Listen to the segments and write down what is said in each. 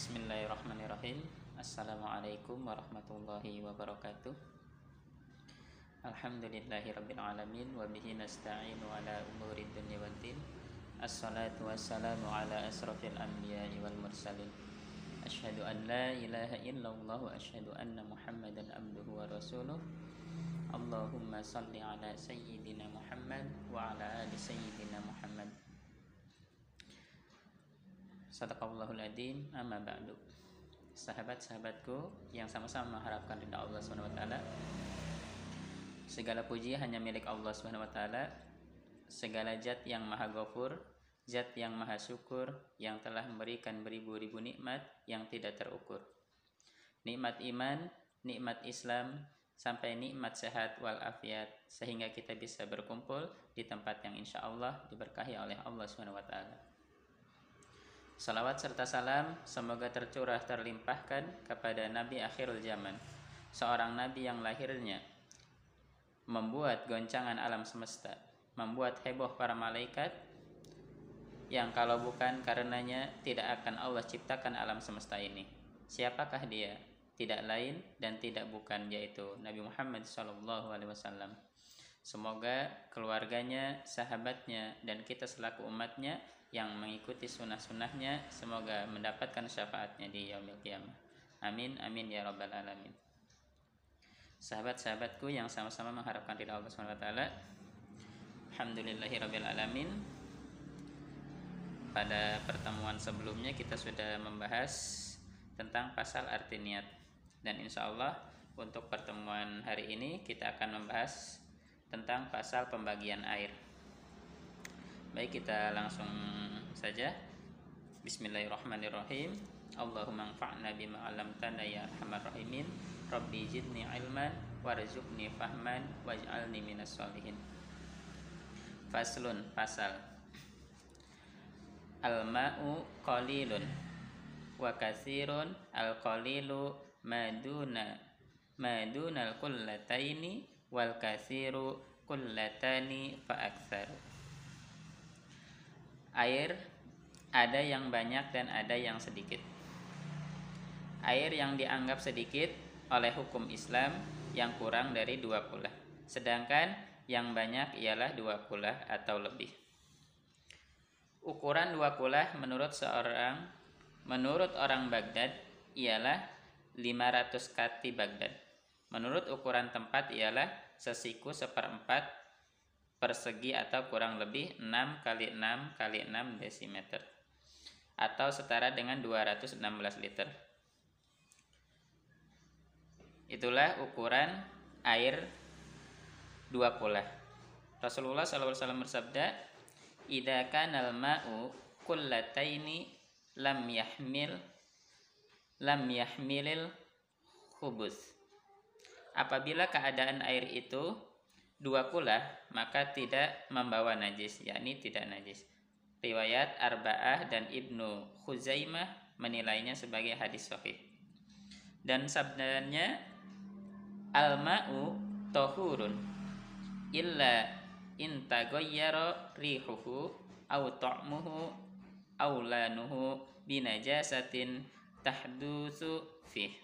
Bismillahirrahmanirrahim Assalamualaikum warahmatullahi wabarakatuh Alhamdulillahi rabbil alamin Wabihi nasta'inu ala umuri dunia waddin Assalatu wassalamu ala asrafil anbiya wal mursalin Ashhadu an la ilaha illallah wa ashhadu anna muhammadan abduhu wa rasuluh Allahumma salli ala sayyidina Muhammad wa ala ali sayyidina Muhammad Sadaqallahul adzim amma ba'du. Sahabat-sahabatku yang sama-sama mengharapkan ridha Allah Subhanahu wa taala. Segala puji hanya milik Allah Subhanahu wa taala. Segala zat yang maha ghafur, zat yang maha syukur yang telah memberikan beribu-ribu nikmat yang tidak terukur. Nikmat iman, nikmat Islam, sampai nikmat sehat wal afiat sehingga kita bisa berkumpul di tempat yang insya Allah diberkahi oleh Allah Subhanahu wa taala. Salawat serta salam semoga tercurah terlimpahkan kepada Nabi akhirul zaman, seorang nabi yang lahirnya membuat goncangan alam semesta, membuat heboh para malaikat yang kalau bukan karenanya tidak akan Allah ciptakan alam semesta ini. Siapakah dia? Tidak lain dan tidak bukan yaitu Nabi Muhammad SAW. Semoga keluarganya, sahabatnya, dan kita selaku umatnya yang mengikuti sunnah-sunnahnya semoga mendapatkan syafaatnya di yaumil qiyamah. Amin amin ya rabbal alamin. Sahabat-sahabatku yang sama-sama mengharapkan ridha Allah Subhanahu wa taala. Alhamdulillahirabbil alamin. Pada pertemuan sebelumnya kita sudah membahas tentang pasal arti niat dan insya Allah untuk pertemuan hari ini kita akan membahas tentang pasal pembagian air. Baik kita langsung saja. Bismillahirrahmanirrahim. Allahumma anfa'na bima 'allamtana ya arhamar rahimin. Rabbi zidni ilman warzuqni fahman waj'alni minas solihin. Faslun pasal Al-ma'u qalilun wa katsirun al-qalilu maduna madunal kullataini wal katsiru kullatani fa aktsaru air ada yang banyak dan ada yang sedikit. Air yang dianggap sedikit oleh hukum Islam yang kurang dari dua kulah. Sedangkan yang banyak ialah dua kulah atau lebih. Ukuran dua kulah menurut seorang menurut orang Baghdad ialah 500 kati Baghdad. Menurut ukuran tempat ialah sesiku seperempat persegi atau kurang lebih 6 kali 6 kali 6 desimeter atau setara dengan 216 liter. Itulah ukuran air dua pola. Rasulullah SAW bersabda, "Idza kana al-ma'u kullataini lam yahmil lam yahmilil khubus." Apabila keadaan air itu dua kula maka tidak membawa najis yakni tidak najis. Riwayat Arba'ah dan Ibnu Khuzaimah menilainya sebagai hadis sahih. Dan sabdanya al-ma'u tohurun illa in taghayyara rihuhu aw ta'muhu aw lanuhu binajasatin tahdusu fih.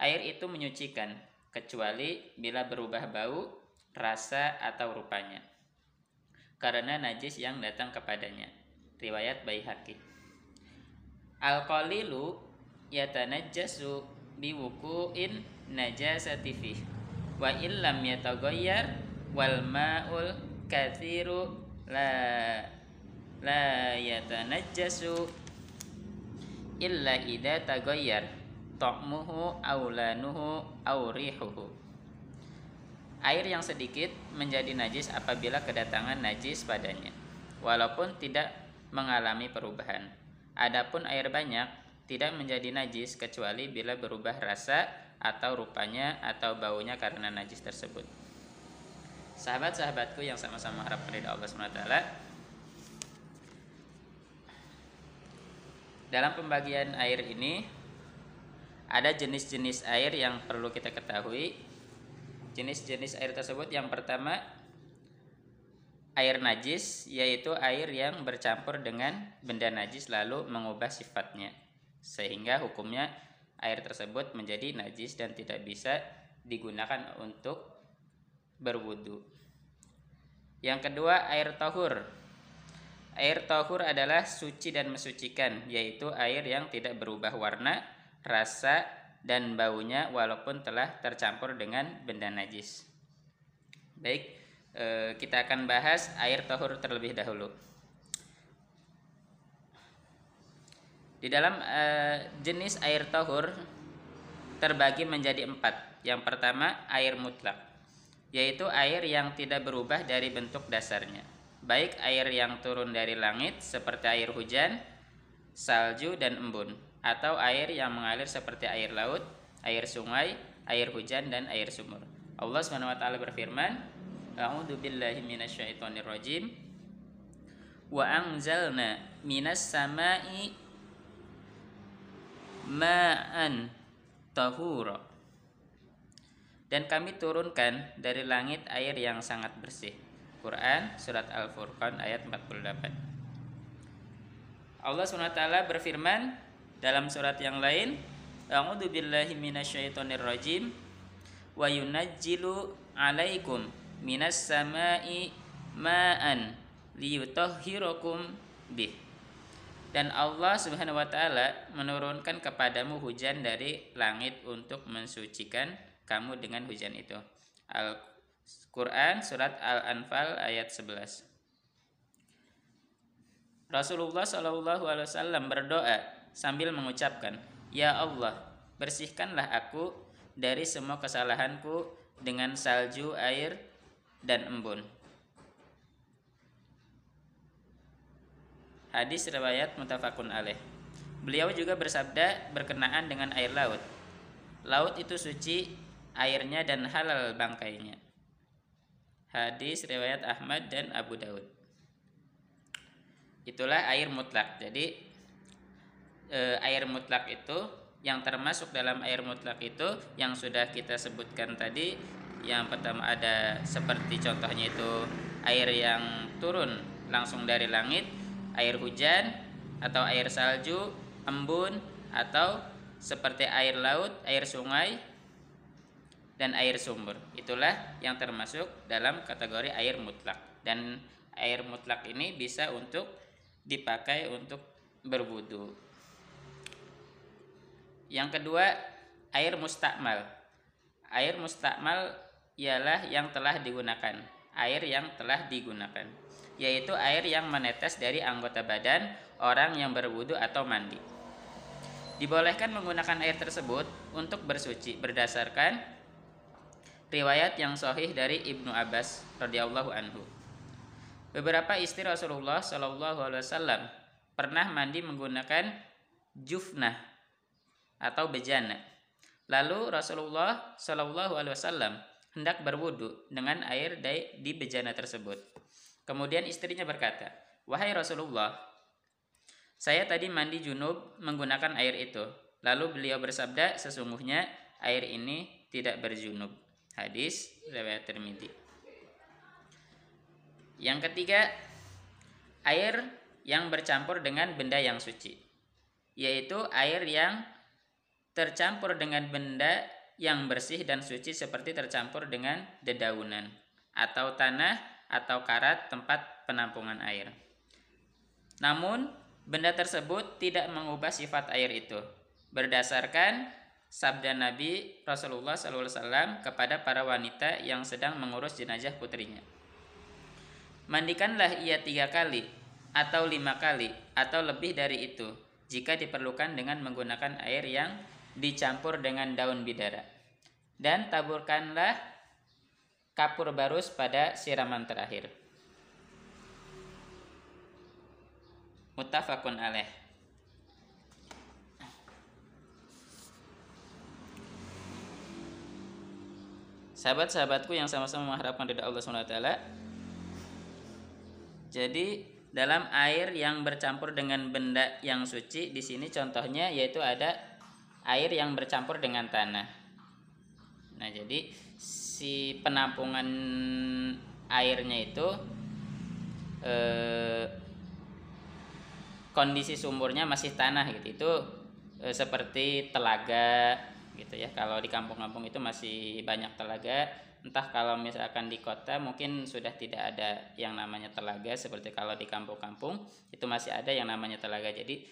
Air itu menyucikan kecuali bila berubah bau rasa atau rupanya. Karena najis yang datang kepadanya. Riwayat Baihaqi. Al-qalilu yatanajjasu biwuku'in najasati fih. Wa illam yataghayyar wal ma'ul kathiru la la yatanajjasu illa idza taghayyar. Ta'muhu aw lanuhu aw rihuhu Air yang sedikit menjadi najis apabila kedatangan najis padanya, walaupun tidak mengalami perubahan. Adapun air banyak tidak menjadi najis kecuali bila berubah rasa atau rupanya atau baunya karena najis tersebut. Sahabat-sahabatku yang sama-sama harap ridha Allah SWT Dalam pembagian air ini ada jenis-jenis air yang perlu kita ketahui Jenis-jenis air tersebut yang pertama air najis yaitu air yang bercampur dengan benda najis lalu mengubah sifatnya sehingga hukumnya air tersebut menjadi najis dan tidak bisa digunakan untuk berwudu. Yang kedua, air tahur. Air tahur adalah suci dan mensucikan, yaitu air yang tidak berubah warna, rasa, dan baunya walaupun telah tercampur dengan benda najis. Baik, eh, kita akan bahas air tahur terlebih dahulu. Di dalam eh, jenis air tahur terbagi menjadi empat. Yang pertama, air mutlak yaitu air yang tidak berubah dari bentuk dasarnya, baik air yang turun dari langit seperti air hujan, salju dan embun, atau air yang mengalir seperti air laut, air sungai, air hujan dan air sumur. Allah SWT berfirman, A'udzu billahi minasyaitonir rajim. Wa anzalna minas sama'i ma'an tahura dan kami turunkan dari langit air yang sangat bersih. Quran surat Al-Furqan ayat 48. Allah SWT berfirman dalam surat yang lain, A'udzu billahi minasyaitonir rajim wa yunajjilu 'alaikum minas sama'i ma'an liyutahhirakum bih. Dan Allah Subhanahu wa taala menurunkan kepadamu hujan dari langit untuk mensucikan kamu dengan hujan itu. Al-Quran Surat Al-Anfal ayat 11 Rasulullah Shallallahu Alaihi Wasallam berdoa sambil mengucapkan, Ya Allah, bersihkanlah aku dari semua kesalahanku dengan salju, air, dan embun. Hadis riwayat mutafakun alaih. Beliau juga bersabda berkenaan dengan air laut. Laut itu suci airnya dan halal bangkainya. Hadis riwayat Ahmad dan Abu Daud. Itulah air mutlak. Jadi e, air mutlak itu yang termasuk dalam air mutlak itu yang sudah kita sebutkan tadi. Yang pertama ada seperti contohnya itu air yang turun langsung dari langit, air hujan atau air salju, embun atau seperti air laut, air sungai dan air sumber. Itulah yang termasuk dalam kategori air mutlak. Dan air mutlak ini bisa untuk dipakai untuk berwudu. Yang kedua, air mustakmal. Air mustakmal ialah yang telah digunakan, air yang telah digunakan, yaitu air yang menetes dari anggota badan orang yang berwudu atau mandi. Dibolehkan menggunakan air tersebut untuk bersuci berdasarkan riwayat yang sahih dari Ibnu Abbas radhiyallahu anhu. Beberapa istri Rasulullah Shallallahu alaihi wasallam pernah mandi menggunakan jufnah atau bejana. Lalu Rasulullah Shallallahu alaihi wasallam hendak berwudu dengan air di bejana tersebut. Kemudian istrinya berkata, "Wahai Rasulullah, saya tadi mandi junub menggunakan air itu." Lalu beliau bersabda, "Sesungguhnya air ini tidak berjunub." Hadis riwayat Tirmidzi. Yang ketiga, air yang bercampur dengan benda yang suci, yaitu air yang tercampur dengan benda yang bersih dan suci seperti tercampur dengan dedaunan atau tanah atau karat tempat penampungan air. Namun, benda tersebut tidak mengubah sifat air itu berdasarkan sabda Nabi Rasulullah SAW kepada para wanita yang sedang mengurus jenazah putrinya. Mandikanlah ia tiga kali atau lima kali atau lebih dari itu jika diperlukan dengan menggunakan air yang dicampur dengan daun bidara. Dan taburkanlah kapur barus pada siraman terakhir. Muttafaqun alaih. sahabat-sahabatku yang sama-sama mengharapkan ridha Allah SWT jadi dalam air yang bercampur dengan benda yang suci di sini contohnya yaitu ada air yang bercampur dengan tanah. Nah jadi si penampungan airnya itu eh, kondisi sumurnya masih tanah gitu. Itu e, seperti telaga gitu ya. Kalau di kampung-kampung itu masih banyak telaga. Entah kalau misalkan di kota mungkin sudah tidak ada yang namanya telaga seperti kalau di kampung-kampung itu masih ada yang namanya telaga. Jadi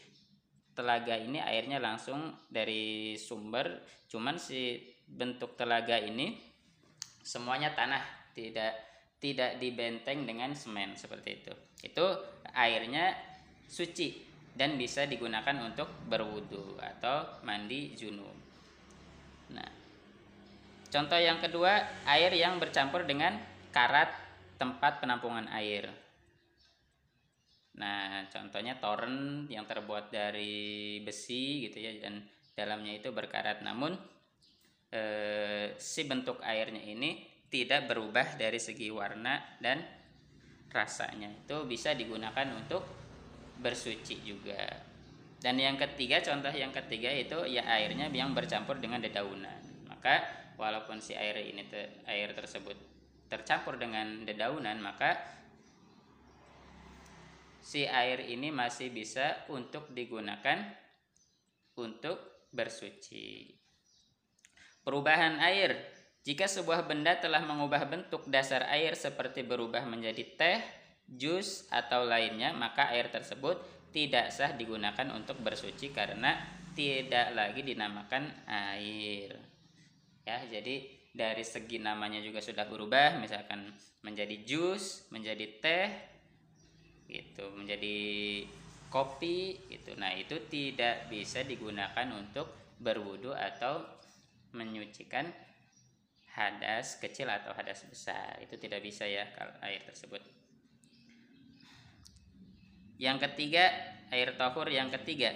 telaga ini airnya langsung dari sumber cuman si bentuk telaga ini semuanya tanah tidak tidak dibenteng dengan semen seperti itu itu airnya suci dan bisa digunakan untuk berwudu atau mandi junub nah Contoh yang kedua, air yang bercampur dengan karat tempat penampungan air. Nah, contohnya toren yang terbuat dari besi gitu ya dan dalamnya itu berkarat. Namun eh, si bentuk airnya ini tidak berubah dari segi warna dan rasanya. Itu bisa digunakan untuk bersuci juga. Dan yang ketiga, contoh yang ketiga itu ya airnya yang bercampur dengan dedaunan. Maka walaupun si air ini te, air tersebut tercampur dengan dedaunan maka si air ini masih bisa untuk digunakan untuk bersuci. Perubahan air jika sebuah benda telah mengubah bentuk dasar air seperti berubah menjadi teh, jus atau lainnya, maka air tersebut tidak sah digunakan untuk bersuci karena tidak lagi dinamakan air ya jadi dari segi namanya juga sudah berubah misalkan menjadi jus menjadi teh gitu menjadi kopi gitu. Nah itu tidak bisa digunakan untuk berwudu atau menyucikan hadas kecil atau hadas besar. Itu tidak bisa ya kalau air tersebut. Yang ketiga air tohur yang ketiga.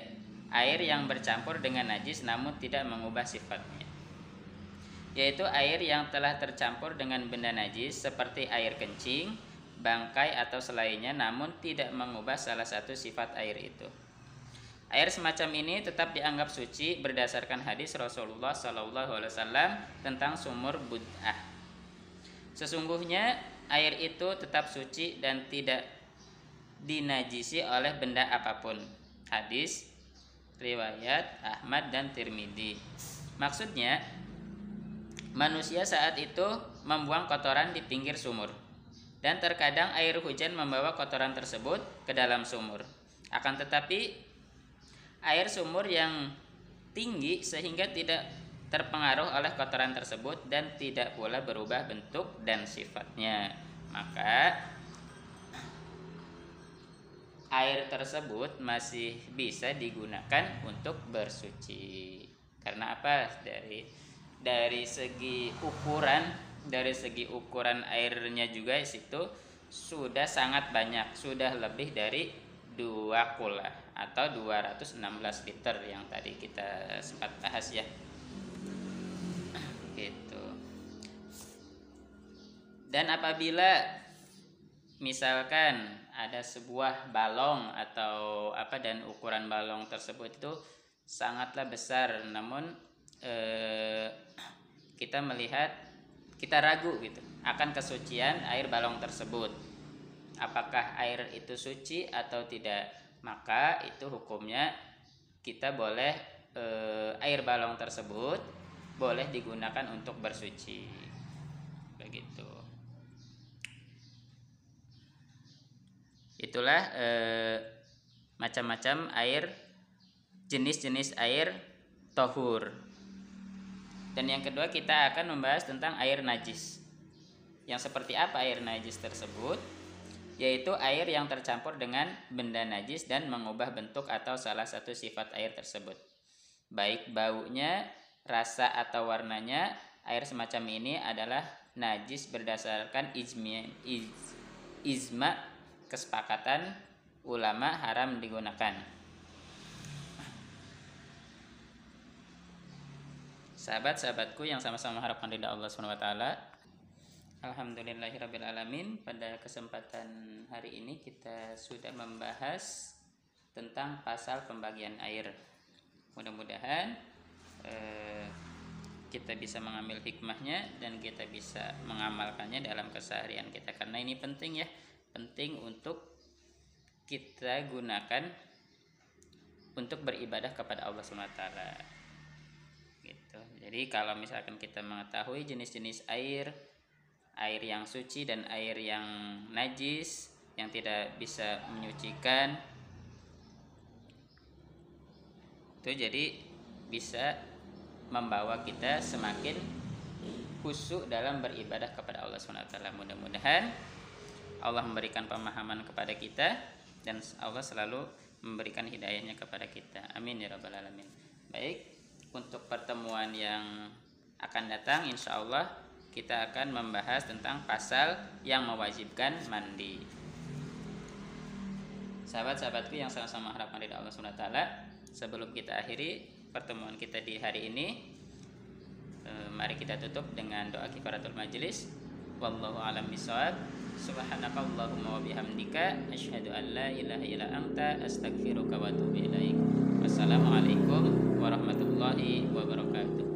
Air yang bercampur dengan najis namun tidak mengubah sifatnya. Yaitu air yang telah tercampur dengan benda najis seperti air kencing, bangkai atau selainnya namun tidak mengubah salah satu sifat air itu. Air semacam ini tetap dianggap suci berdasarkan hadis Rasulullah Sallallahu Alaihi Wasallam tentang sumur bud'ah. Sesungguhnya air itu tetap suci dan tidak dinajisi oleh benda apa pun. Hadis riwayat Ahmad dan Tirmidzi. Maksudnya Manusia saat itu membuang kotoran di pinggir sumur. Dan terkadang air hujan membawa kotoran tersebut ke dalam sumur. Akan tetapi air sumur yang tinggi sehingga tidak terpengaruh oleh kotoran tersebut dan tidak pula berubah bentuk dan sifatnya. Maka air tersebut masih bisa digunakan untuk bersuci. Karena apa? Dari dari segi ukuran dari segi ukuran airnya juga situ sudah sangat banyak. Sudah lebih dari dua kula atau 216 liter yang tadi kita sempat bahas ya. Gitu. Dan apabila misalkan ada sebuah balong atau apa dan ukuran balong tersebut itu sangatlah besar. Namun eh, kita melihat kita ragu gitu akan kesucian air balong tersebut. Apakah air itu suci atau tidak? Maka itu hukumnya kita boleh eh, air balong tersebut boleh digunakan untuk bersuci. Begitu. Itulah eh, macam-macam air jenis-jenis air tohur dan yang kedua kita akan membahas tentang air najis. Yang seperti apa air najis tersebut? Yaitu air yang tercampur dengan benda najis dan mengubah bentuk atau salah satu sifat air tersebut. Baik baunya, rasa atau warnanya, air semacam ini adalah najis berdasarkan ijma, iz, izma kesepakatan ulama haram digunakan. Sahabat-sahabatku yang sama-sama mengharapkan ridha Allah Subhanahu wa taala. Alamin. Pada kesempatan hari ini kita sudah membahas tentang pasal pembagian air. Mudah-mudahan eh, kita bisa mengambil hikmahnya dan kita bisa mengamalkannya dalam keseharian kita karena ini penting ya, penting untuk kita gunakan untuk beribadah kepada Allah SWT gitu jadi kalau misalkan kita mengetahui jenis-jenis air air yang suci dan air yang najis yang tidak bisa menyucikan itu jadi bisa membawa kita semakin khusyuk dalam beribadah kepada Allah SWT mudah-mudahan Allah memberikan pemahaman kepada kita dan Allah selalu memberikan hidayahnya kepada kita. Amin ya rabbal alamin. Baik untuk pertemuan yang akan datang insya Allah kita akan membahas tentang pasal yang mewajibkan mandi. Sahabat-sahabatku yang sama-sama harapkan dari Allah SWT sebelum kita akhiri pertemuan kita di hari ini eh, mari kita tutup dengan doa kifaratul majelis wallahu alam bisawab subhanakallahumma wa bihamdika asyhadu an la ilaha illa anta astaghfiruka wa atubu ilaik. Wassalamualaikum warahmatullahi wabarakatuh